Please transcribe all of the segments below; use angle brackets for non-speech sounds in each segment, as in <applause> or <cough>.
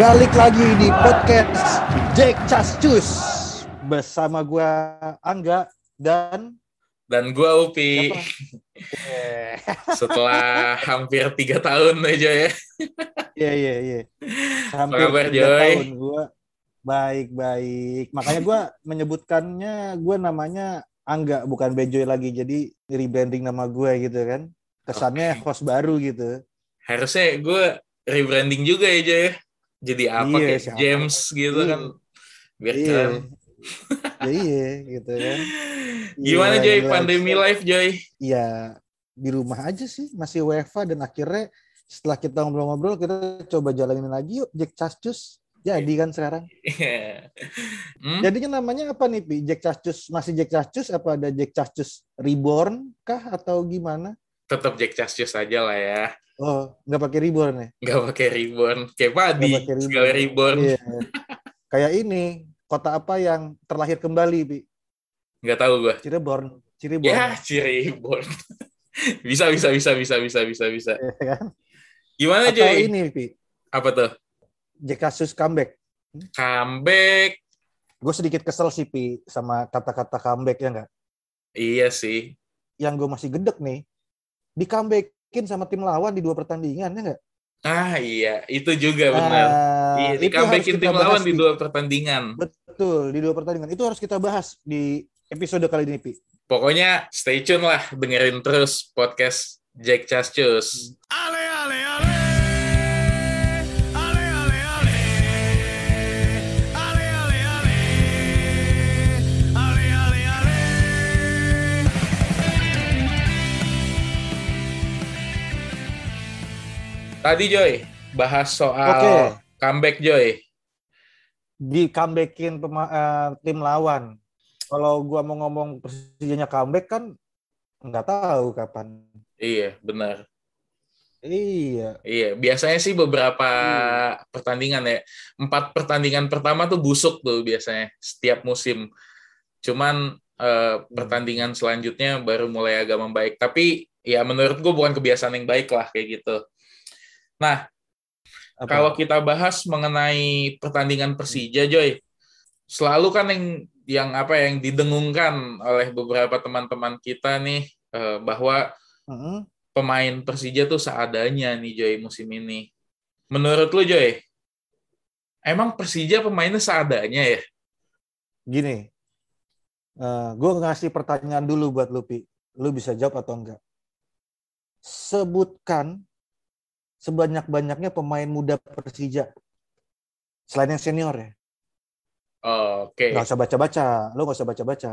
Balik lagi di podcast Jack Cascus bersama gua Angga dan Dan gua Upi. <laughs> Setelah hampir tiga tahun aja ya. Iya iya iya. Hampir kabar, tiga Joy? tahun gua baik baik. Makanya gua menyebutkannya gua namanya Angga bukan Bejoy lagi. Jadi rebranding nama gua gitu kan. Kesannya host baru gitu. Harusnya gue rebranding juga ya Joy. Jadi apa Iya, kayak siapa? James gitu Iya. kan. Biar Iya. keren. <laughs> Ya iya gitu kan. <laughs> Gimana Iya, Joy pandemi life Joy? ya di rumah aja sih masih WFA dan akhirnya setelah kita ngobrol-ngobrol kita coba jalanin lagi yuk Jack Cascus jadi kan sekarang <laughs> hmm? jadinya namanya apa nih Pi Jack Cascus masih Jack Cascus apa ada Jack Cascus Reborn kah atau gimana Tetap Jack Cascus aja lah ya. Oh nggak pakai Reborn ya Gak pakai reborn. Kayak padi. nggak pakai Segala reborn. Iya. kayak ini kota apa yang terlahir kembali Pi Gak tahu gue. Cirebon Cirebon Ya, Cirebon. <laughs> bisa, bisa, bisa, bisa, bisa, bisa, bisa. Ya kan? Gimana atau Joy? ini Pi Apa tuh? Jack Cascus comeback Comeback. gue sedikit kesel sih Pi sama kata-kata comeback ya nggak Iya sih. yang gue masih gedek nih di comebackin sama tim lawan di dua pertandingan ya nggak? Ah iya, itu juga benar. Ah, iya, di comebackin tim lawan di dua pertandingan. Betul di dua pertandingan itu harus kita bahas di episode kali ini Pi. Pokoknya stay tune lah, dengerin terus podcast Jack Cascus. Tadi Joy, bahas soal Oke. comeback Joy. Di comebackin eh, tim lawan. Kalau gua mau ngomong persijanya comeback kan nggak tahu kapan. Iya, benar. Iya, Iya, biasanya sih beberapa Iya. pertandingan ya. Empat pertandingan pertama tuh busuk tuh biasanya setiap musim. Cuman eh, Hmm. pertandingan selanjutnya baru mulai agak membaik. Tapi ya menurut gue bukan kebiasaan yang baik lah kayak gitu. Nah, apa? kalau kita bahas mengenai pertandingan Persija, Joy, selalu kan yang yang apa yang didengungkan oleh beberapa teman-teman kita nih eh, bahwa Mm-mm. pemain Persija tuh seadanya nih Joy musim ini. Menurut lu Joy, emang Persija pemainnya seadanya ya? Gini, gue ngasih pertanyaan dulu buat lu Pi. Lu bisa jawab atau enggak? Sebutkan sebanyak-banyaknya pemain muda Persija. Selain yang senior ya. Oke, Nggak usah baca-baca. Lu nggak usah baca-baca.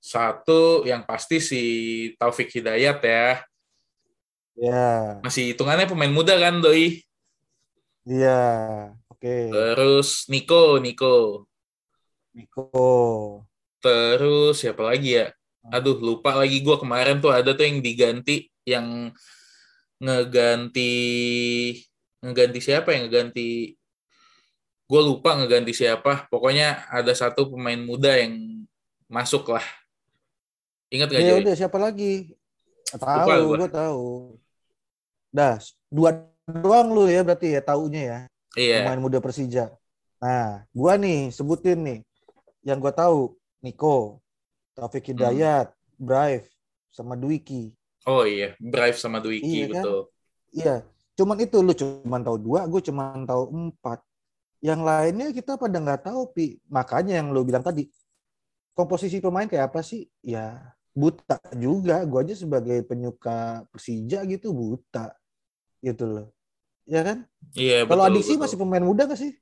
satu yang pasti si Taufik Hidayat ya. Ya, Masih hitungannya pemain muda kan Doi? iya. Oke. Terus Niko, Niko. Niko. Terus siapa lagi ya? Aduh, lupa lagi gua kemarin tuh ada tuh yang diganti yang ngeganti ngeganti siapa yang ngeganti gue lupa ngeganti siapa pokoknya ada satu pemain muda yang masuk lah ingat gak Ya udah siapa lagi? Tahu, gua. gue tahu. Dah, dua doang lu ya berarti ya taunya ya. iya pemain muda Persija. Nah, gua nih sebutin nih yang gua tahu Niko, Taufik Hidayat, Brave, sama Dwiki. Oh iya Brave sama Dwiki Iya kan? betul Iya, cuman itu lu cuman tahu dua, gue cuman tahu empat. Yang lainnya kita pada nggak tahu pi. Makanya yang lu bilang tadi komposisi pemain kayak apa sih? Ya buta juga. Gue aja sebagai penyuka Persija gitu buta gitu loh. Ya kan? iya Kalau Adiksi betul. masih pemain muda gak sih?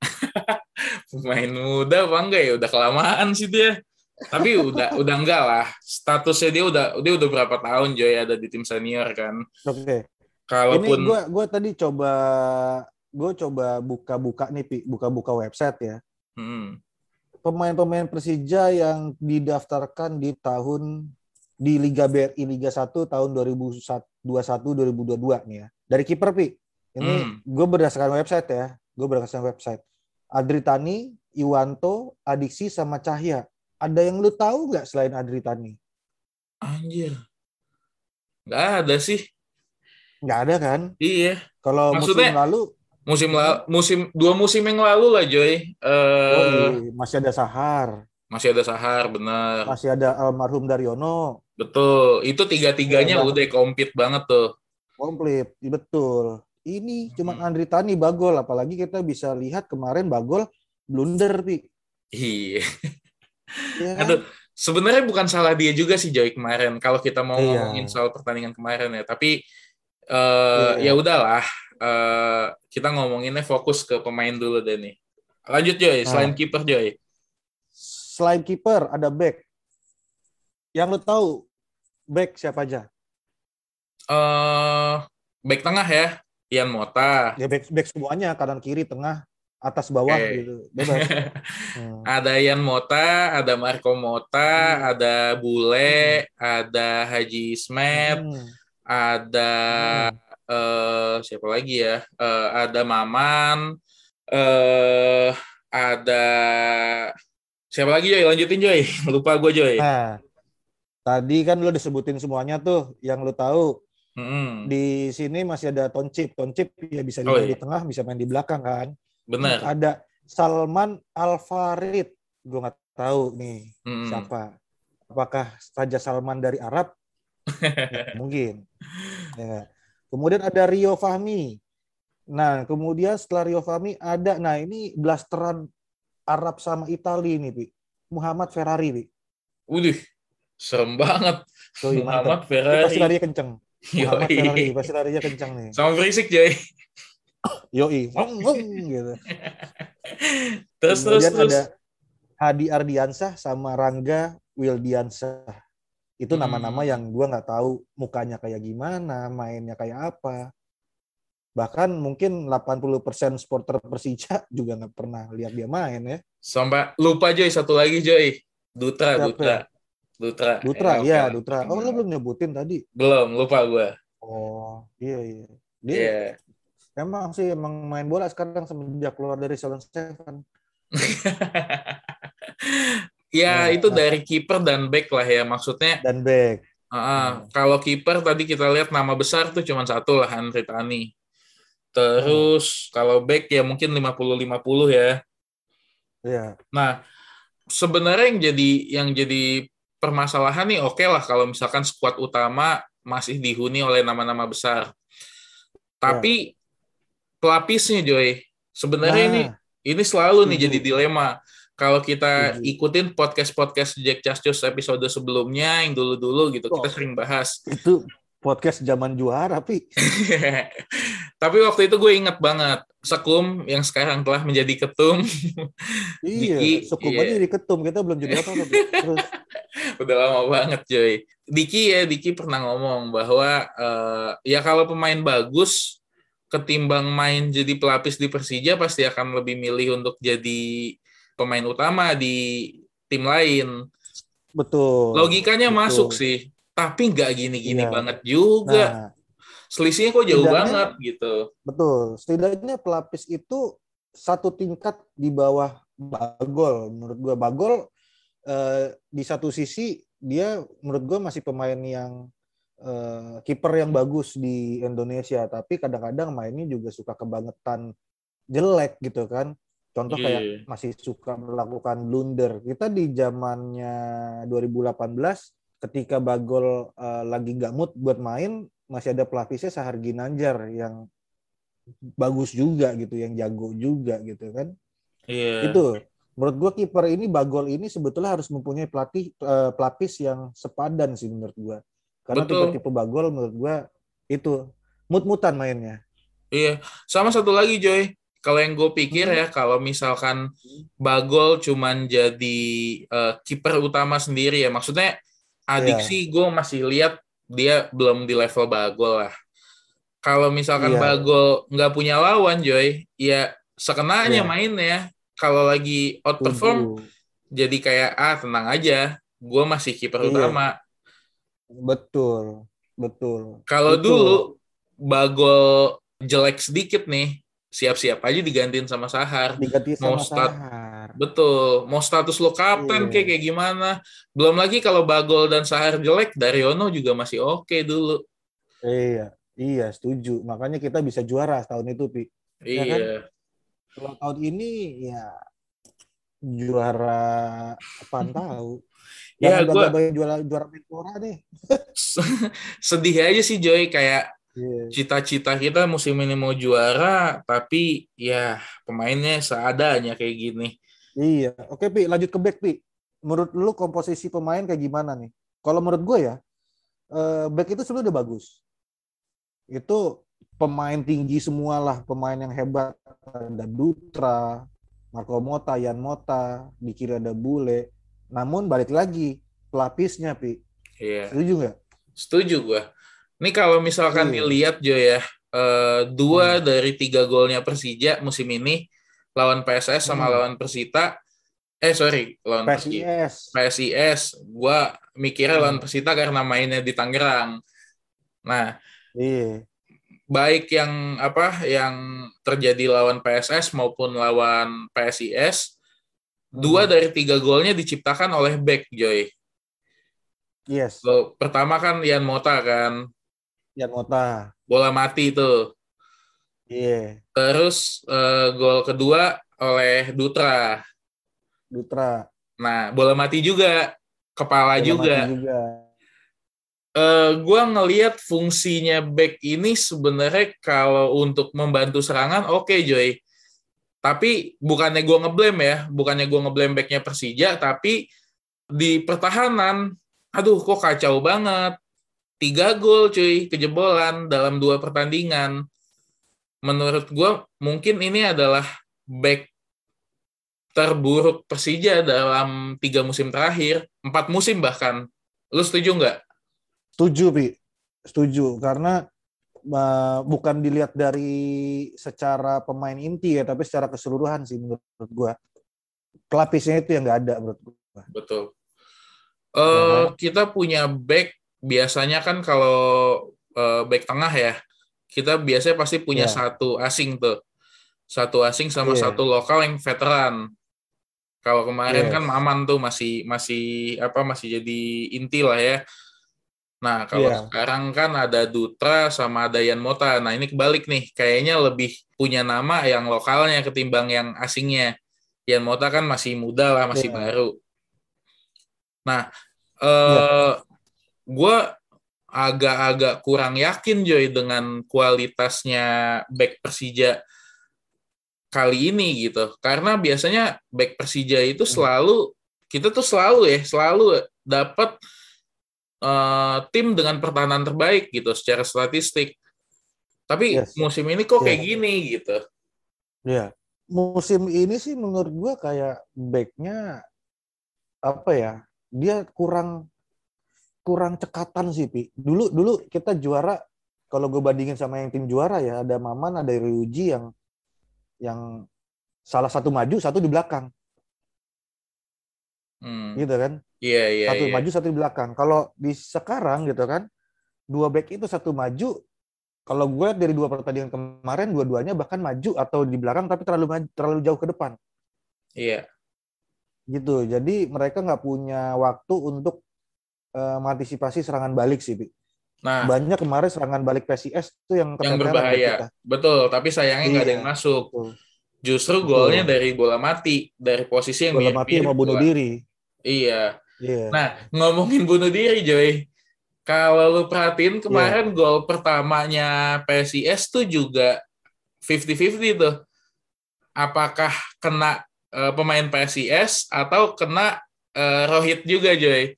<laughs> pemain muda apa enggak ya udah kelamaan sih dia tapi udah udah enggak lah statusnya dia udah dia udah berapa tahun Joy ada di tim senior kan Oke. Ini kalaupun gue gua tadi coba gue coba buka-buka nih Pi, buka-buka website ya. Hmm. Pemain-pemain Persija yang didaftarkan di tahun di Liga BRI Liga 1 tahun 2021-2022 nih ya. Dari kiper Pi. Ini Hmm. gue berdasarkan website ya. Gue berdasarkan website. Adritani, Iwanto, Adiksi sama Cahya. Ada yang lu tahu nggak selain Adritani? Anjir. Nggak ada sih. Nggak ada kan? Iya. Kalau musim lalu, Musim la- musim dua musim yang lalu lah Joy. Eh oh, iya, masih ada Sahar, masih ada Sahar benar. masih ada almarhum Daryono, Betul. Itu tiga-tiganya Iya, udah komplit banget tuh. komplit, Iya, betul. Ini cuma Hmm. Andri Tani Bagol, apalagi kita bisa lihat kemarin Bagol blunder, Pi. Iya. <laughs> Ya kan? Aduh, sebenarnya bukan salah dia juga sih Joy kemarin kalau kita mau Iya. ngomongin soal pertandingan kemarin ya. Tapi eh Iya. ya udahlah. Eh kita ngomonginnya fokus ke pemain dulu deh nih. Lanjut Joy, selain Ah. kiper Joy. Selain kiper ada back. Yang lo tahu back siapa aja? Eh back tengah ya, Ian Mota. Ya back back semuanya, kanan kiri, tengah, atas bawah Oke. gitu. Bebas. <laughs> Hmm. ada Ian Mota, ada Marco Mota, Hmm. ada Bule, ada Haji Ismet, Hmm. ada Hmm. eh siapa lagi ya? Eh, ada Maman, eh ada siapa lagi Joy? Lanjutin Joy. <laughs> Lupa gue Joy. Nah, tadi kan lo disebutin semuanya tuh yang lo tahu. Mm-mm. Di sini masih ada Toncip. Toncip ya bisa Oh, iya. di tengah, bisa main di belakang kan. Bener. Ada Salman Alfarid. Gue nggak tahu nih Mm-mm. siapa. Apakah Raja Salman dari Arab? Ya, <laughs> mungkin. Ya. Kemudian ada Rio Fahmi. Nah, kemudian setelah Rio Fahmi ada, nah ini blasteran Arab sama Itali nih, Pi. Muhammad Ferrari, Pi. Udih, serem banget. Yoi, mantap. Muhammad Ini pasti Ferrari. larinya kenceng. Muhammad Yoi. Ferrari pasti larinya kenceng nih. Sama berisik Joy. Yoi, <laughs> ngong, ngong, gitu. <laughs> Terus terus Kemudian terus. ada Hadi Ardiansah sama Rangga Wildiansah. Itu Hmm. nama-nama yang gua nggak tahu mukanya kayak gimana, mainnya kayak apa. Bahkan mungkin 80% supporter Persija juga nggak pernah lihat dia main ya. Sampai lupa Joy satu lagi Joy. Dutra, Siapa Dutra. Dutra. Dutra, Eh, iya oke. Dutra. Oh, lo belum nyebutin tadi. Belum, lupa gue. Oh, iya iya. Dia Iya. Emang sih emang main bola sekarang semenjak keluar dari Salon Seven. <laughs> ya, Ya, itu nah. dari kiper dan back lah ya. Maksudnya dan back. ah, Hmm. kalau kiper tadi kita lihat nama besar tuh cuma satu lah, Andri Tani. Terus kalau back ya mungkin 50-50 ya. Iya. Nah, sebenarnya yang jadi yang jadi permasalahan nih oke lah kalau misalkan skuad utama masih dihuni oleh nama-nama besar. Tapi pelapisnya Joy, sebenarnya ini Nah, ini selalu nih jadi dilema. Kalau kita Setuju. ikutin podcast-podcast Jack Cascus episode sebelumnya yang dulu-dulu gitu, kita Oh. sering bahas. itu podcast zaman juara, Pi. <laughs> Tapi waktu itu gue inget banget Sekum yang sekarang telah menjadi ketum <laughs> Iya, Diki, suku iya. aja jadi ketum. Kita belum jadi apa-apa. Terus, <laughs> udah lama banget coy. Diki ya Diki pernah ngomong bahwa eh, ya kalau pemain bagus ketimbang main jadi pelapis di Persija pasti akan lebih milih untuk jadi pemain utama di tim lain. betul. Logikanya Betul. masuk sih, tapi nggak gini-gini Iya. banget juga. Nah, Selisihnya kok jauh banget gitu. betul. Setidaknya pelapis itu satu tingkat di bawah Bagol. Menurut gua Bagol eh, di satu sisi dia menurut gua masih pemain yang eh, kiper yang bagus di Indonesia, tapi kadang-kadang mainnya juga suka kebangetan jelek gitu kan. Contoh Iya. kayak masih suka melakukan blunder. Kita di zamannya 2018 ketika Bagol eh, lagi nggak mood buat main, masih ada pelapisnya Sahar Ginanjar yang bagus juga gitu, yang jago juga gitu kan. Iya. Itu menurut gua kiper ini Bagol ini sebetulnya harus mempunyai pelatih eh, pelapis yang sepadan sih menurut gua. Karena tipe-tipe Bagol menurut gua itu mut-mutan mainnya. Iya, sama satu lagi Joy. Kalau yang gue pikir Hmm. ya, kalau misalkan Bagol cuman jadi eh, kiper utama sendiri ya, maksudnya adik Iya. sih gue masih lihat dia belum di level Bagol lah. Kalau misalkan Iya. Bagol nggak punya lawan Joy, ya sekenanya Iya. mainnya. Kalau lagi outperform, Setuju. jadi kayak ah tenang aja, gue masih kiper Iya. utama. Betul. Betul. Kalau dulu Bagol jelek sedikit nih, siap-siap aja digantiin sama Sahar. diganti Mau sama start- Sahar. Betul, mau status lo kapten Iya. kayak kayak gimana. Belum lagi kalau Bagol dan Sahar jelek, Daryono juga masih oke dulu. Iya. Iya, setuju. Makanya kita bisa juara tahun itu, Pi. Ya kan? Iya. Kalau tahun ini ya juara apaan tahu. Ya, gua- juara juara Menpora deh. <laughs> Sedih aja sih Joy kayak Iya. cita-cita kita musim ini mau juara, tapi ya pemainnya seadanya kayak gini. Iya. Oke, Pi, lanjut ke back, Pi. Menurut lu komposisi pemain kayak gimana nih? Kalau menurut gue ya, eh, back itu sebenarnya udah bagus. Itu pemain tinggi semua lah, pemain yang hebat. Ada Dutra, Marco Mota, Yan Mota, di kiri ada Bule. Namun balik lagi, pelapisnya, Pi. Iya. Setuju nggak? Setuju gua. Ini kalau misalkan Iya. dilihat Jo ya, eh, dua Hmm. dari tiga golnya Persija musim ini lawan PSS sama Hmm. lawan Persita. Eh sorry, lawan. PSIS. PSIS. Gua mikirnya lawan Hmm. Persita karena mainnya di Tangerang. Nah, Iya. baik yang apa yang terjadi lawan PSS maupun lawan PSIS, dua Hmm. dari tiga golnya diciptakan oleh back Joy. Yes. Gol pertama kan Ian Mota kan, Yan Mota. bola mati itu. Iya. Terus eh, gol kedua oleh Dutra. Dutra. Nah, bola mati juga, kepala Bola juga. mati juga. Eh, gua ngelihat fungsinya back ini sebenarnya kalau untuk membantu serangan oke Joy. Tapi bukannya gua ngeblame ya, bukannya gua ngeblame backnya Persija, tapi di pertahanan, aduh kok kacau banget. Tiga gol cuy, kejebolan dalam dua pertandingan. Menurut gua mungkin ini adalah back terburuk Persija dalam tiga musim terakhir, empat musim bahkan. Lu setuju nggak? Setuju, Pi. Setuju. Karena uh, bukan dilihat dari secara pemain inti ya, tapi secara keseluruhan sih menurut gua. Pelapisnya itu yang nggak ada menurut gua. Betul. Ya kan? kita punya back biasanya kan kalau eh, back tengah ya, kita biasanya pasti punya Iya. satu asing tuh. Satu asing sama Iya. satu lokal yang veteran. Kalau kemarin Yes. kan Maman tuh masih masih apa masih jadi inti lah ya. Nah, kalau Iya. sekarang kan ada Dutra sama ada Yan Mota. Nah, ini kebalik nih. Kayaknya lebih punya nama yang lokalnya ketimbang yang asingnya. Yan Mota kan masih muda lah, masih Iya. baru. Nah, eh gue agak-agak kurang yakin Joy dengan kualitasnya back Persija kali ini gitu. Karena biasanya back Persija itu Hmm. selalu kita tuh selalu ya, selalu dapat eh, tim dengan pertahanan terbaik gitu secara statistik. Tapi Yes. musim ini kok kayak Iya. gini gitu. Iya. Musim ini sih menurut gua kayak backnya apa ya? Dia kurang kurang cekatan sih, Pi. Dulu dulu kita juara kalau gue bandingin sama yang tim juara ya, ada Maman, ada Ryuji yang yang salah satu maju, satu di belakang, Hmm. gitu kan? Iya, iya, Satu iya. maju, satu di belakang. Kalau di sekarang gitu kan, dua back itu satu maju. Kalau gue lihat dari dua pertandingan kemarin, dua-duanya bahkan maju atau di belakang, tapi terlalu maju, terlalu jauh ke depan. Iya. gitu jadi mereka nggak punya waktu untuk eh, mengantisipasi serangan balik sih Pi. Nah, banyak kemarin serangan balik PSIS tuh yang yang berbahaya. kita. Betul, tapi sayangnya nggak ada Iya. yang masuk. Betul. Justru Betul. golnya dari bola mati, dari posisi yang bola mati mirip-mirip mau bunuh bola. diri Iya. iya Nah, ngomongin bunuh diri, Joy. Kalau lu perhatiin kemarin Iya. gol pertamanya PSIS tuh juga 50-50 tuh. Apakah kena eh, pemain PSIS atau kena eh, Rohit juga, Joy.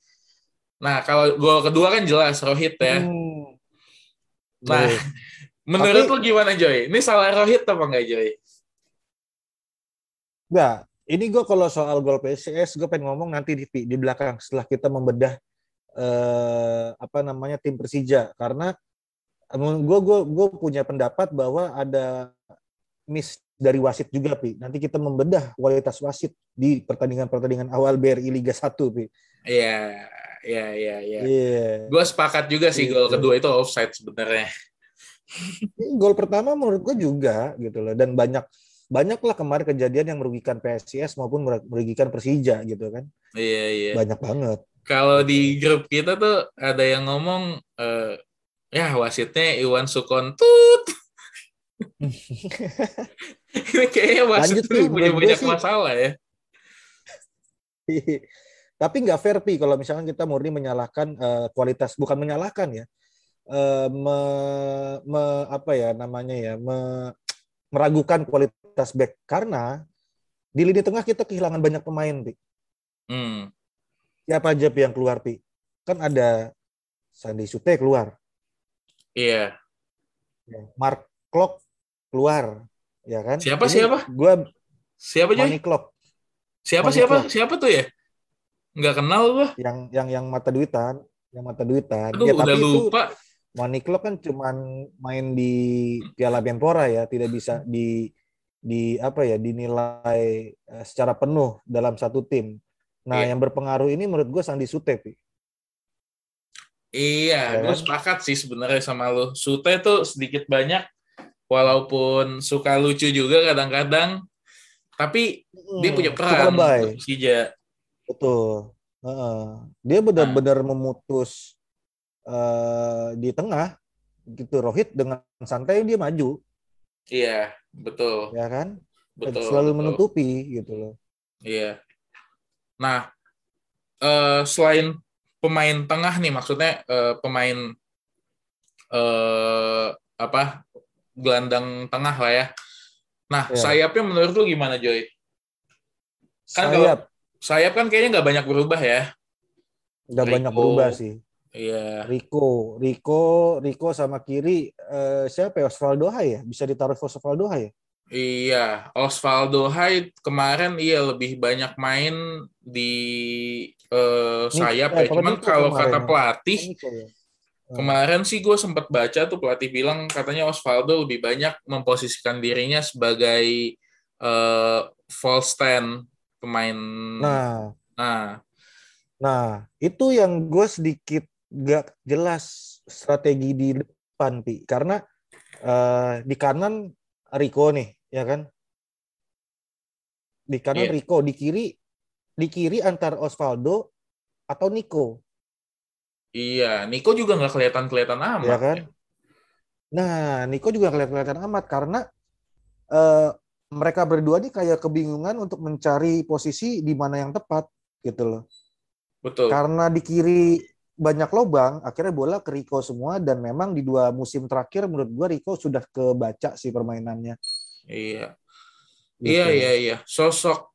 Nah, kalau gol kedua kan jelas Rohit ya. Hmm. Nah, Iya. <laughs> menurut Tapi- lu gimana, Joy? Ini salah Rohit apa enggak, Joy? Nggak, ini gue kalau soal gol PSIS gue pengen ngomong nanti di, di belakang setelah kita membedah eh, apa namanya tim Persija karena gue gue gue punya pendapat bahwa ada miss dari wasit juga pi nanti kita membedah kualitas wasit di pertandingan-pertandingan awal BRI Liga 1 pi Iya, iya, iya, iya. iya Gue sepakat juga sih gol Gitu. kedua itu offside sebenarnya. gol pertama menurut gue juga gitu loh dan banyak banyaklah kemarin kejadian yang merugikan PSIS maupun merugikan Persija gitu kan Iya, iya. banyak banget Kalau di grup kita tuh ada yang ngomong eh, Ya, wasitnya Iwan Sukontut. <laughs> Ini kayaknya wasit Pi. punya banyak sih- masalah ya. <laughs> Tapi nggak fair pi kalau misalnya kita murni menyalahkan eh, kualitas bukan menyalahkan ya. Eh, me- me- apa ya namanya ya me- meragukan kualitas back karena di lini tengah kita kehilangan banyak pemain pi. Hmm. Siapa aja pi yang keluar pi? Kan ada Sandi Sute keluar, Iya. Mark Klok keluar, ya kan? Siapa, siapa? Gua Siapa Joy? Money Klok Siapa Money siapa? Club. Siapa tuh ya? Nggak kenal gua. yang yang yang mata duitan, yang mata duitan. Aduh, ya, udah tapi itu lupa. Money Club kan cuman main di Piala Menpora ya, tidak bisa di di apa ya dinilai eh, secara penuh dalam satu tim. Nah, Iya. yang berpengaruh ini menurut gue Sandi Sute, Pi. Iya, Ya gue kan? sepakat sih sebenarnya sama lu. Sute tuh sedikit banyak, walaupun suka lucu juga kadang-kadang, tapi dia punya Hmm, peran untuk Persija. Betul. Heeh. Dia benar-benar memutus eh, di tengah gitu Rohit dengan santai dia maju Iya, betul, ya kan betul. selalu betul. menutupi gitu loh Iya. Nah, eh, selain pemain tengah nih, maksudnya eh, pemain eh, apa gelandang tengah lah ya. Nah, Iya. sayapnya menurut lu gimana, Joy? Kan kalau- sayap Sayap kan kayaknya nggak banyak berubah ya. nggak banyak berubah sih Iya. Rico Rico Rico sama kiri eh, siapa ya Osvaldo Hai ya bisa ditaruh Osvaldo Hai ya Iya, Osvaldo Hai kemarin iya lebih banyak main di eh, sayap eh, ya. kalau Cuman Nico kalau kemarin kata ya. pelatih ya. kemarin sih gue sempat baca tuh pelatih bilang katanya Osvaldo lebih banyak memposisikan dirinya sebagai eh, false stand pemain. nah Nah, Nah, itu yang gue sedikit gak jelas strategi di depan, Pi. Karena eh, di kanan Rico nih, ya kan? Di kanan Iya. Rico, di kiri di kiri antar Osvaldo atau Nico, iya, Nico juga nggak kelihatan-kelihatan amat. ya kan? Nah, Nico juga kelihatan amat karena eh, mereka berdua nih kayak kebingungan untuk mencari posisi di mana yang tepat, gitu loh. Betul. karena di kiri banyak lobang, akhirnya bola ke Rico semua dan memang di dua musim terakhir menurut gua Rico sudah kebaca sih permainannya. Iya. Gitu. Iya iya iya. Sosok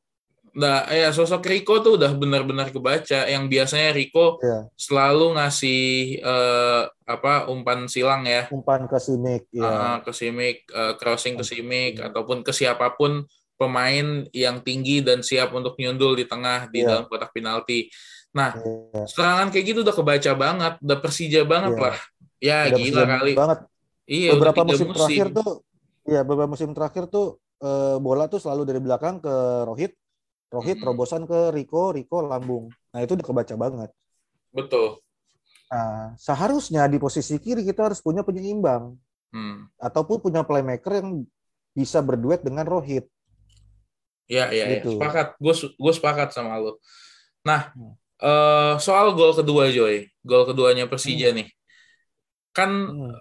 nah ya sosok Rico tuh udah benar-benar kebaca yang biasanya Rico Iya. selalu ngasih eh, apa umpan silang ya. Umpan ke Simic, ya. Ah, ke Simic, eh, crossing ke Simic Iya. ataupun ke siapa pun pemain yang tinggi dan siap untuk nyundul di tengah di Iya. dalam kotak penalti. Nah, Iya. serangan kayak gitu udah kebaca banget, udah Persija banget Iya. lah. Ya Udah gila kali. banget. Iya, beberapa tiga musim, terakhir tuh, ya beberapa musim terakhir tuh eh, bola tuh selalu dari belakang ke Rohit, Rohit Mhm. terobosan ke Rico, Rico lambung. Nah itu udah kebaca banget. Betul. Nah seharusnya di posisi kiri kita harus punya penyeimbang Hmm. ataupun punya playmaker yang bisa berduet dengan Rohit. Ya, ya, ya. Gitu. Sepakat. Gue gue sepakat sama lo. Nah, Hmm. Eh, soal gol kedua, Joy. Gol keduanya Persija Hmm. nih. Kan Hmm.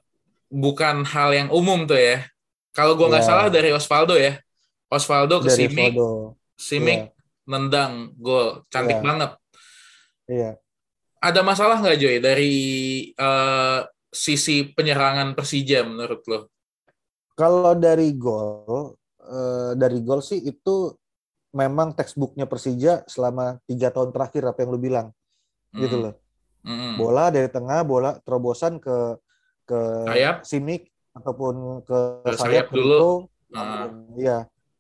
bukan hal yang umum tuh ya. Kalau gue nggak Ya. salah dari Osvaldo ya. Osvaldo ke Dari Simic, Osvaldo. Simic nendang gol. Cantik Iya. banget. Iya. Ada masalah nggak, Joy, dari eh, sisi penyerangan Persija menurut lo? Kalau dari gol, eh, dari gol sih itu memang textbooknya Persija selama tiga tahun terakhir apa yang lu bilang, gitu Hmm. loh. Mm-mm. Bola dari tengah, bola terobosan ke ke Sayap. Simic ataupun ke, Ke sayap sayap, dulu. Rico. Ah. Iya.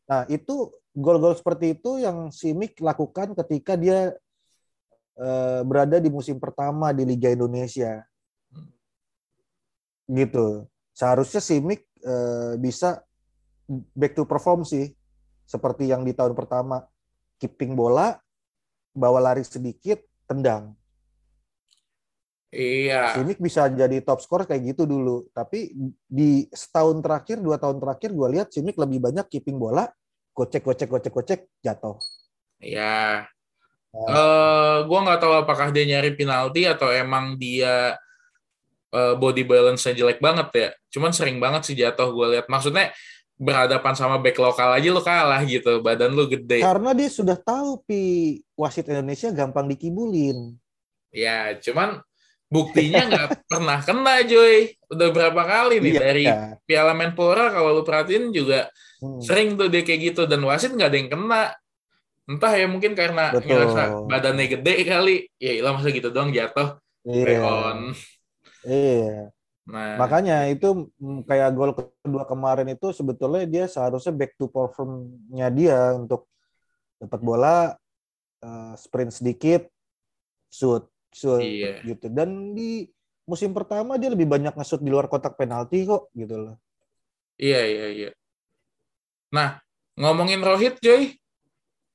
Nah itu gol-gol seperti itu yang Simic lakukan ketika dia eh, berada di musim pertama di Liga Indonesia. Gitu. Seharusnya Simic eh, bisa back to perform sih. Seperti yang di tahun pertama. Keeping bola, bawa lari sedikit, tendang. Iya. Simic bisa jadi top skor kayak gitu dulu. Tapi di setahun terakhir, dua tahun terakhir, gue lihat Simic lebih banyak keeping bola, gocek, gocek, gocek, gocek, jatuh. Ya. Nah. Eh, gua nggak tahu apakah dia nyari penalti atau emang dia eh, body balance-nya jelek banget ya. Cuman sering banget sih jatuh gue lihat. Maksudnya berhadapan sama back lokal aja lu kalah gitu. Badan lu gede. Karena dia sudah tahu pi wasit Indonesia gampang dikibulin. Ya, cuman buktinya nggak <laughs> pernah kena, Joy. Udah berapa kali nih Iya. dari Piala Menpora kalau lu perhatiin juga Hmm. sering tuh dia kayak gitu dan wasit nggak ada yang kena. Entah ya mungkin karena Betul. ngerasa badannya gede kali. Ya ilah masa gitu doang jatuh. Iya. Reon. Iya. Nah, Makanya itu mm, kayak gol kedua kemarin itu sebetulnya dia seharusnya back to perform-nya dia untuk dapat bola eh, sprint sedikit shoot shoot Iya. gitu. Dan di musim pertama dia lebih banyak nge-shoot di luar kotak penalti kok gitu loh. iya iya iya. Nah, ngomongin Rohit, Joy.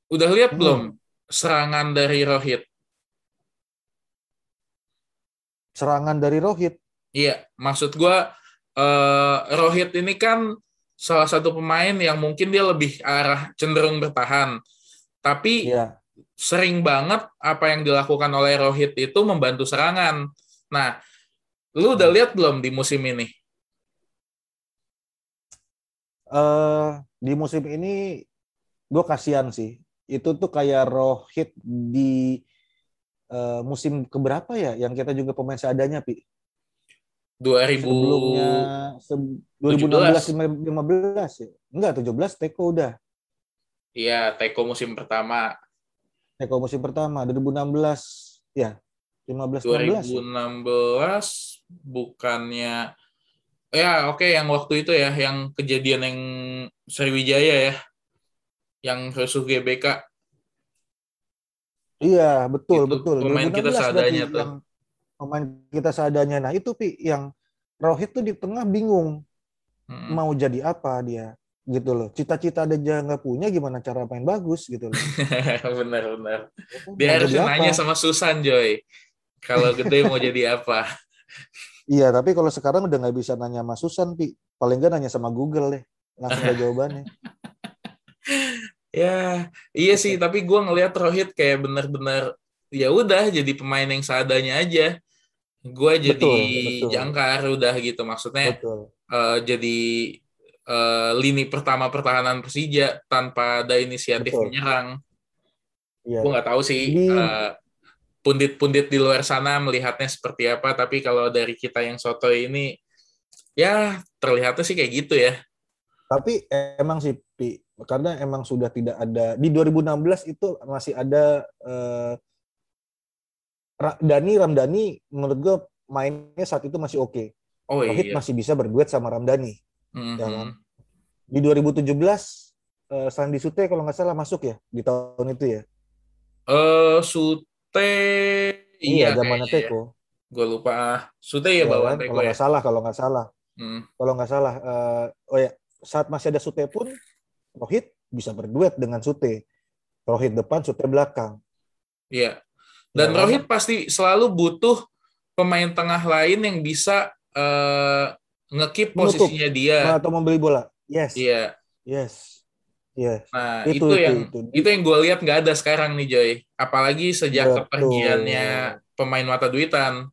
Udah lihat Hmm. belum serangan dari Rohit? Serangan dari Rohit. Iya, maksud gua eh, Rohit ini kan salah satu pemain yang mungkin dia lebih arah cenderung bertahan. Tapi Iya. sering banget apa yang dilakukan oleh Rohit itu membantu serangan. Nah, lu udah lihat belum di musim ini? eh di musim ini gue kasihan sih. Itu tuh kayak Rohit di eh, musim keberapa ya yang kita juga pemain seadanya pi 2000 sebelumnya se- 2016 15 ya? Enggak 17 Teko udah. Iya, Teko musim pertama. Teko musim pertama 2016 ya 15 16 ya? 2016 bukannya ya oke yang waktu itu ya yang kejadian yang Sriwijaya ya yang rusuh GBK iya betul Itu betul. pemain kita 2016 seadanya tuh. yang pemain kita seadanya. Nah itu pi yang Rohit tuh di tengah bingung. Mm. mau jadi apa dia? Gitu loh. Cita-cita ada nggak punya gimana cara main bagus? Gitu loh. <laughs> Benar-benar Mau dia harus apa? nanya sama Susan Joy. Kalau gede mau jadi apa? <laughs> Iya, tapi kalau sekarang udah nggak bisa nanya sama Susan, Pi. Paling nggak nanya sama Google deh. Langsung ada jawabannya. <laughs> ya iya sih. Tapi gue ngelihat Rohit kayak benar-benar ya udah jadi pemain yang seadanya aja gue jadi betul. jangkar udah gitu maksudnya Betul. eh, jadi eh, lini pertama pertahanan Persija tanpa ada inisiatif Betul. menyerang. Iya. Gue nggak tahu sih Di- eh, pundit-pundit di luar sana melihatnya seperti apa, tapi kalau dari kita yang soto ini, ya terlihatnya sih kayak gitu ya. Tapi emang sih, Pi, karena emang sudah tidak ada di 2016 itu masih ada eh, Dani Ramdhani menurut gue mainnya saat itu masih oke. Oh Rohit iya. masih bisa berduet sama Ramdhani. Mhm. ya kan? Di 2017 eh, Sandi Sute kalau nggak salah masuk ya di tahun itu ya. Eh, Sute, iya, zamannya kayaknya ya. Teko. Gue lupa. Ah, Sute ya Ya bawaan kan? Teko Kalau ya. nggak salah, kalau nggak salah. Hmm. kalau nggak salah eh, oh ya saat masih ada Sute pun Rohit bisa berduet dengan Sute Rohit depan Sute belakang Iya. Dan Ya kan? Rohit pasti selalu butuh pemain tengah lain yang bisa eh, ngekip posisinya dia. atau membeli bola yes Iya. yes yes Nah, Itu, itu, itu, yang itu. itu, yang gue lihat nggak ada sekarang nih Joy. Apalagi sejak Betul. kepergiannya pemain mata duitan.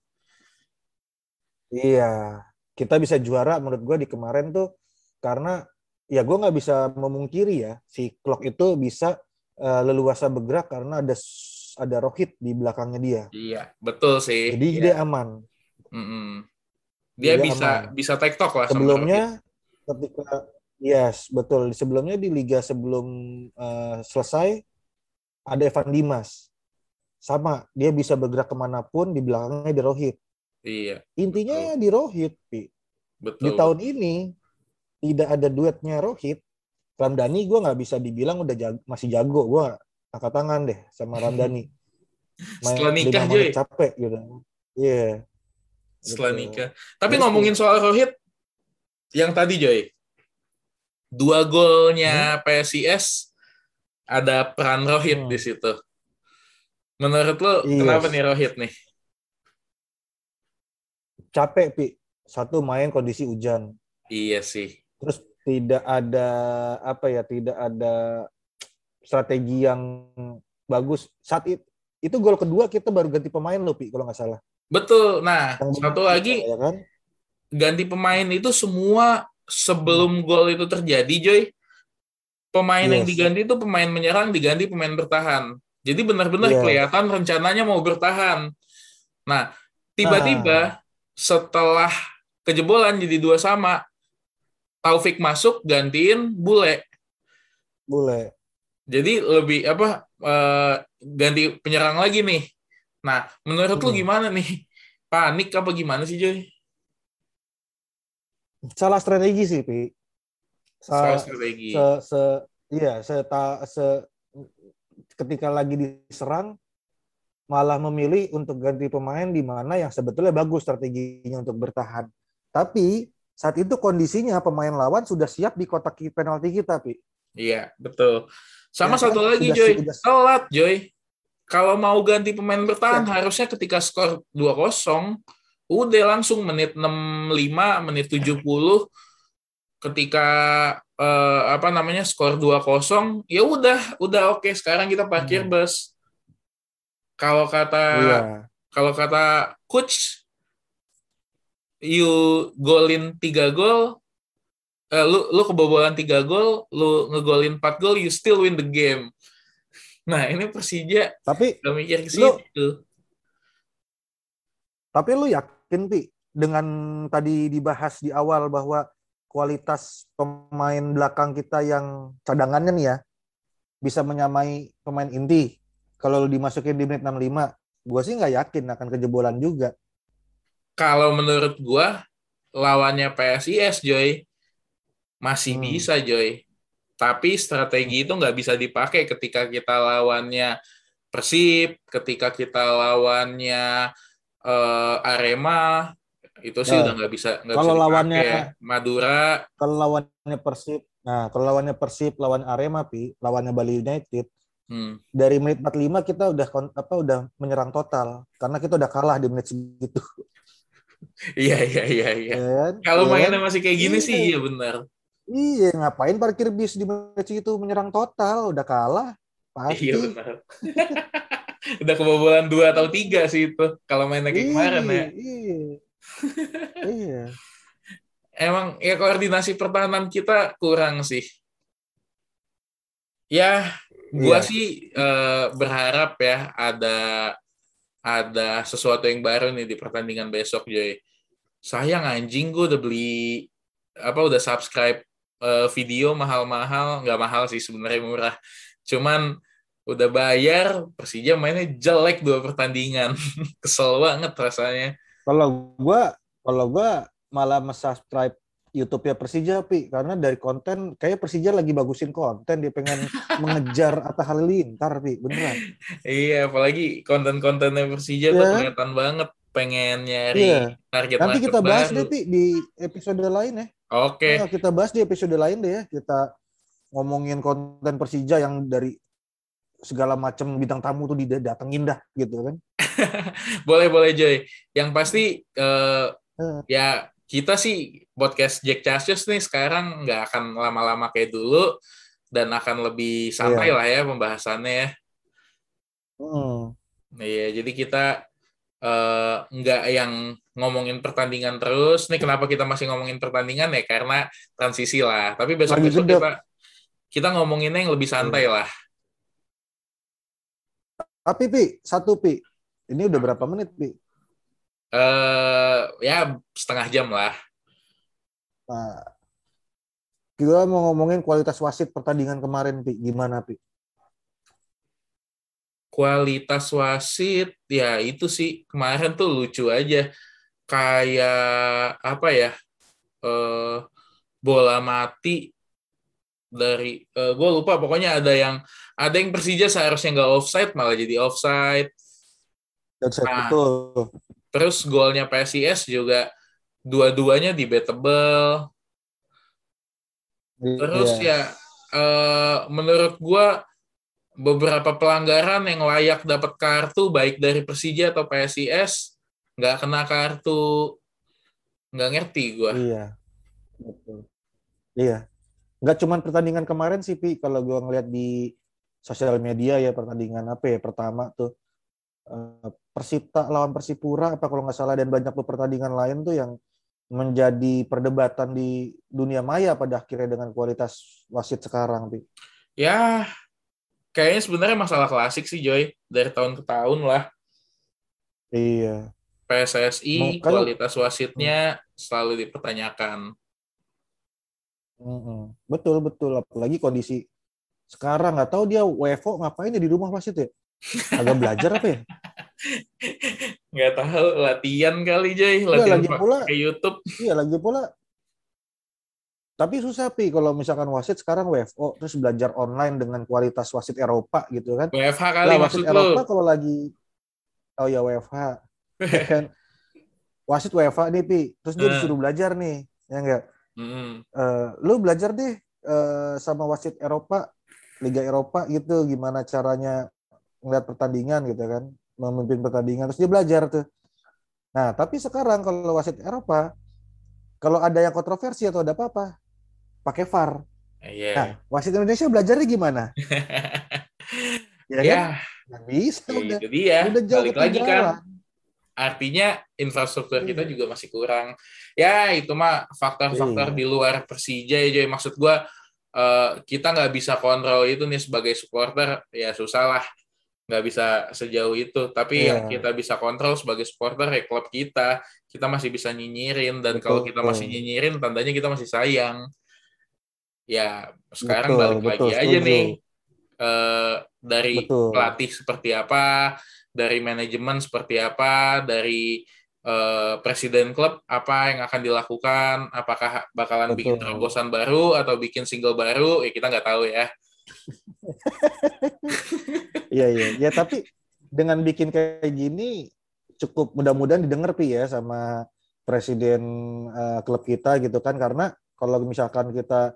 iya kita bisa juara menurut gue di kemarin tuh karena ya gue nggak bisa memungkiri ya si Klok itu bisa eh, leluasa bergerak karena ada ada Rohit di belakangnya dia Iya, betul sih. jadi Iya. dia aman Mm-mm. Dia Dia bisa aman. bisa tektok lah sebelumnya ketika yes betul sebelumnya di liga sebelum eh, selesai ada Evan Dimas sama dia bisa bergerak ke mana pun di belakangnya di Rohit Iya, intinya di Rohit Pi. betul. di tahun ini tidak ada duetnya Rohit Ramdhani gue nggak bisa dibilang udah jago, masih jago gue angkat tangan deh sama Ramdhani <laughs> Setelah lima nikah, Joy. capek gitu iya Setelah Betul. nikah. Tapi Terus ngomongin soal Rohit, yang tadi Joy, dua golnya PSIS ada peran Rohit Hmm. di situ. Menurut lo Iya. kenapa nih Rohit nih? capek Pi satu main kondisi hujan Iya sih. terus tidak ada apa ya tidak ada strategi yang bagus saat itu itu gol kedua kita baru ganti pemain loh Pi kalau nggak salah Betul. Nah, Yang satu lagi ya kan? ganti pemain itu semua sebelum gol itu terjadi, Joy. Pemain yang Yes. diganti itu pemain menyerang diganti pemain bertahan. Jadi benar-benar Yes. kelihatan rencananya mau bertahan. Nah, tiba-tiba setelah kejebolan jadi dua sama, Taufik masuk gantiin Bule. Boleh. Jadi lebih apa eh, ganti penyerang lagi nih. Nah, menurut lu Hmm. gimana nih? Panik apa gimana sih, Joy? Salah strategi sih, Pi. Soal Sa- strategi. se, se iya se, ta- se ketika lagi diserang malah memilih untuk ganti pemain di mana yang sebetulnya bagus strateginya untuk bertahan. Tapi saat itu kondisinya pemain lawan sudah siap di kotak penalti kita, Pi. Iya, betul. Sama Ya satu kan? lagi, Joy. Telat, Joy. Kalau mau ganti pemain bertahan, Iya. harusnya ketika skor 2-0, udah langsung menit 65, menit 70, ketika eh, apa namanya skor 2-0, ya udah, udah oke. Sekarang kita parkir Hmm. bus. Kalau kata Iya. kalau kata coach, you golin 3 gol, eh, lu lu kebobolan 3 gol, lu ngegolin 4 gol, you still win the game. Nah, ini Persija Tapi gak mikir ke situ. tapi lu yakin, Pi, dengan tadi dibahas di awal bahwa kualitas pemain belakang kita yang cadangannya nih ya bisa menyamai pemain inti kalau lu dimasukin di menit 65 gue sih nggak yakin akan kejebolan juga Kalau menurut gua lawannya PSIS, Joy, masih Hmm. bisa, Joy. Tapi strategi itu nggak bisa dipakai ketika kita lawannya Persib, ketika kita lawannya eh, Arema, itu sih Nah, udah nggak bisa nggak kalau bisa dipakai. lawannya- Madura, kalau lawannya Persib nah kalau lawannya Persib lawan Arema pi lawannya Bali United hmm, dari menit 45 kita udah apa udah menyerang total karena kita udah kalah di menit segitu <laughs> iya iya iya iya. ya kan? Kalau Ya mainnya kan? masih kayak gini Iya. sih, iya benar. Iya ngapain parkir bis di menit segitu menyerang total udah kalah pasti Iya benar. <laughs> udah kebobolan dua atau tiga sih itu kalau mainnya kayak kemarin ya. Iya. <laughs> iya. emang ya koordinasi pertahanan kita kurang sih. Ya, gua Iya. sih eh, berharap ya ada ada sesuatu yang baru nih di pertandingan besok, Joy. Sayang anjing gue udah beli apa udah subscribe eh, video mahal-mahal, nggak mahal sih sebenarnya murah. Cuman udah bayar, Persija mainnya jelek dua pertandingan. <laughs> Kesel banget rasanya. Kalau gua kalau gua malah subscribe YouTube-nya Persija, Pi, karena dari konten kayak Persija lagi bagusin konten, dia pengen <laughs> mengejar Atta Halilintar, Pi, beneran. Iya, apalagi konten-kontennya Persija tuh Iya. kelihatan banget pengen nyari Iya. target Nanti kita bahas baru. deh, Pi, di episode lain ya. Oke, Nah, kita bahas di episode lain deh ya. Kita ngomongin konten Persija yang dari segala macam bintang tamu tuh didatengin dah gitu kan. <laughs> boleh boleh Joy. Yang pasti eh, Eh. ya kita sih podcast Jack Charles nih sekarang nggak akan lama-lama kayak dulu dan akan lebih santai Iya. lah ya pembahasannya ya. Hmm. Iya, jadi kita nggak yang ngomongin pertandingan terus. Nih kenapa kita masih ngomongin pertandingan ya? Karena transisi lah. Tapi besok-besok Lagi gedap. kita kita ngomonginnya yang lebih santai lah. Tapi Pi, satu Pi. Ini udah berapa menit, Pi? eh ya setengah jam lah. Nah, kita mau ngomongin kualitas wasit pertandingan kemarin, Pi. Gimana, Pi? Kualitas wasit ya itu sih kemarin tuh lucu aja. Kayak apa ya? eh bola mati dari eh gue lupa pokoknya ada yang ada yang Persija seharusnya nggak offside malah jadi offside. Nah. betul. Terus golnya PSIS juga dua-duanya debatable. Terus Iya. ya eh, menurut gua beberapa pelanggaran yang layak dapat kartu baik dari Persija atau PSIS nggak kena kartu. Nggak ngerti gua. Iya. Betul. Iya. Nggak cuman pertandingan kemarin sih, Pi. Kalau gua ngeliat di sosial media ya pertandingan apa ya pertama tuh eh, Persita lawan Persipura apa kalau nggak salah dan banyak tuh pertandingan lain tuh yang menjadi perdebatan di dunia maya pada akhirnya dengan kualitas wasit sekarang, Pi. Ya, kayaknya sebenarnya masalah klasik sih Joy dari tahun ke tahun lah. Iya. PSSI kalau- kualitas wasitnya selalu dipertanyakan. Mm-mm. Betul betul apalagi kondisi sekarang nggak tahu dia WFO ngapain ya di rumah wasit ya? Agak belajar apa ya? <laughs> Nggak tahu latihan kali Joy, Iya, latihan lagi pula- pakai YouTube. Iya lagi pula. Tapi susah pi kalau misalkan wasit sekarang WFO terus belajar online dengan kualitas wasit Eropa gitu kan? WFH kali maksud wasit lu. Eropa kalau lagi oh ya WFH ya <laughs> kan wasit WFH nih pi terus dia Hmm. disuruh belajar nih ya enggak Mm-mm. Eh, lu belajar deh eh, sama wasit Eropa Liga Eropa gitu gimana caranya ngeliat pertandingan gitu kan memimpin pertandingan terus dia belajar tuh nah tapi sekarang kalau wasit Eropa kalau ada yang kontroversi atau ada apa-apa pakai VAR Iya. nah wasit Indonesia belajarnya gimana <laughs> ya kan Ya, nggak bisa ya udah itu dia. udah jauh Balik lagi kan. Artinya infrastruktur kita Iya. juga masih kurang. Ya, itu mah faktor-faktor Iya. di luar Persija ya, Joy. Maksud gua eh, kita nggak bisa kontrol itu nih sebagai supporter, ya susah lah. Nggak bisa sejauh itu. Tapi Iya. yang kita bisa kontrol sebagai supporter ya klub kita. Kita masih bisa nyinyirin. Dan kalau Betul. kita masih nyinyirin, tandanya kita masih sayang. Ya, sekarang Betul, balik betul, lagi aja setuju. nih. eh, dari Betul. pelatih seperti apa, dari manajemen seperti apa, dari eh, presiden klub apa yang akan dilakukan, apakah bakalan bikin Betul. terobosan baru atau bikin single baru, ya kita nggak tahu ya. <laughs> Iya iya. Ya tapi dengan bikin kayak gini cukup mudah-mudahan didengar pi ya sama presiden eh, klub kita gitu kan karena kalau misalkan kita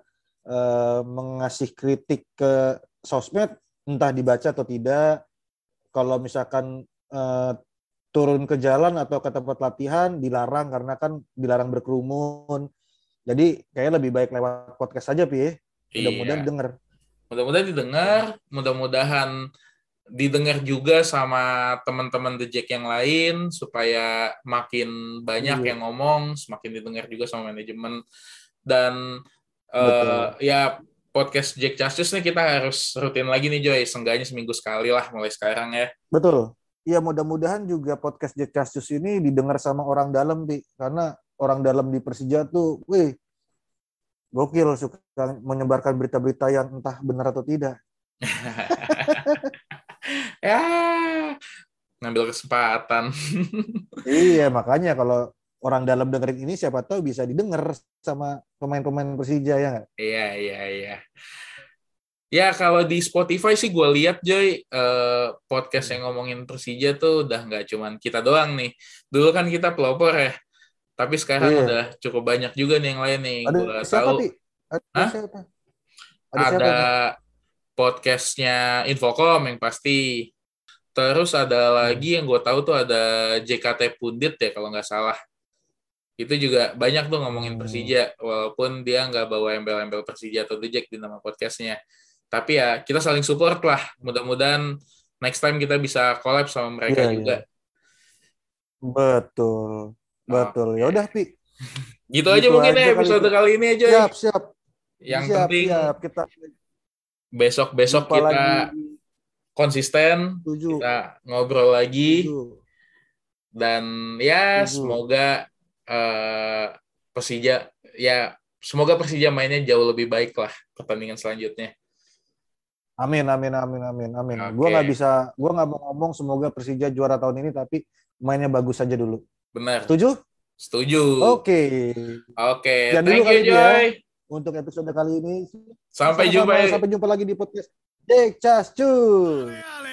eh, mengasih kritik ke sosmed entah dibaca atau tidak kalau misalkan eh, turun ke jalan atau ke tempat latihan dilarang karena kan dilarang berkerumun. Jadi kayaknya lebih baik lewat podcast saja pi ya. Mudah-mudahan Iya. denger. Mudah-mudahan didengar, mudah-mudahan didengar juga sama teman-teman The Jack yang lain supaya makin banyak Iya. yang ngomong, semakin didengar juga sama manajemen dan eh, Betul. ya podcast Jack Justice nih kita harus rutin lagi nih Joy, seenggaknya seminggu sekali lah mulai sekarang ya. Betul. Ya mudah-mudahan juga podcast Jack Castus ini didengar sama orang dalam, Bi. Karena orang dalam di Persija tuh, wih, gokil suka menyebarkan berita-berita yang entah benar atau tidak. <laughs> ya, ngambil kesempatan. iya, makanya kalau orang dalam dengerin ini siapa tahu bisa didengar sama pemain-pemain Persija ya nggak? Iya, iya, iya. Ya, kalau di Spotify sih gue lihat, Joy, eh, podcast yang ngomongin Persija tuh udah nggak cuman kita doang nih. Dulu kan kita pelopor ya, tapi sekarang Iya. udah cukup banyak juga nih yang lain nih. Ada Gue siapa, tahu Pi? Ada Hah? siapa? Ada, siapa? ada Pi? podcastnya Infocom yang pasti. Terus ada lagi yang gue tahu tuh ada JKT Pundit ya kalau nggak salah. Itu juga banyak tuh ngomongin Hmm. Persija, walaupun dia nggak bawa embel-embel Persija atau The Jack di nama podcastnya. Tapi ya kita saling support lah. Mudah-mudahan next time kita bisa collab sama mereka Iya, juga. Betul. Betul. Ya udah, Pi. <laughs> Gitu, aja Gitu mungkin aja ya kali episode itu. kali ini aja. Siap, siap. Yang siap, penting siap. Kita besok-besok jumpa kita lagi. konsisten, Setuju. kita ngobrol lagi. Setuju. dan ya Setuju. semoga eh, Persija ya semoga Persija mainnya jauh lebih baik lah pertandingan selanjutnya. Amin, amin, amin, amin, amin. Oke. Gua nggak bisa, gua nggak mau ngomong semoga Persija juara tahun ini, tapi mainnya bagus saja dulu. Benar, Setuju? setuju. Oke. Oke, Sekian dulu thank you kali ini ya. Joy. Untuk episode kali ini. Sampai Sama-sama, jumpa. Sampai jumpa lagi di podcast Dek. Ale,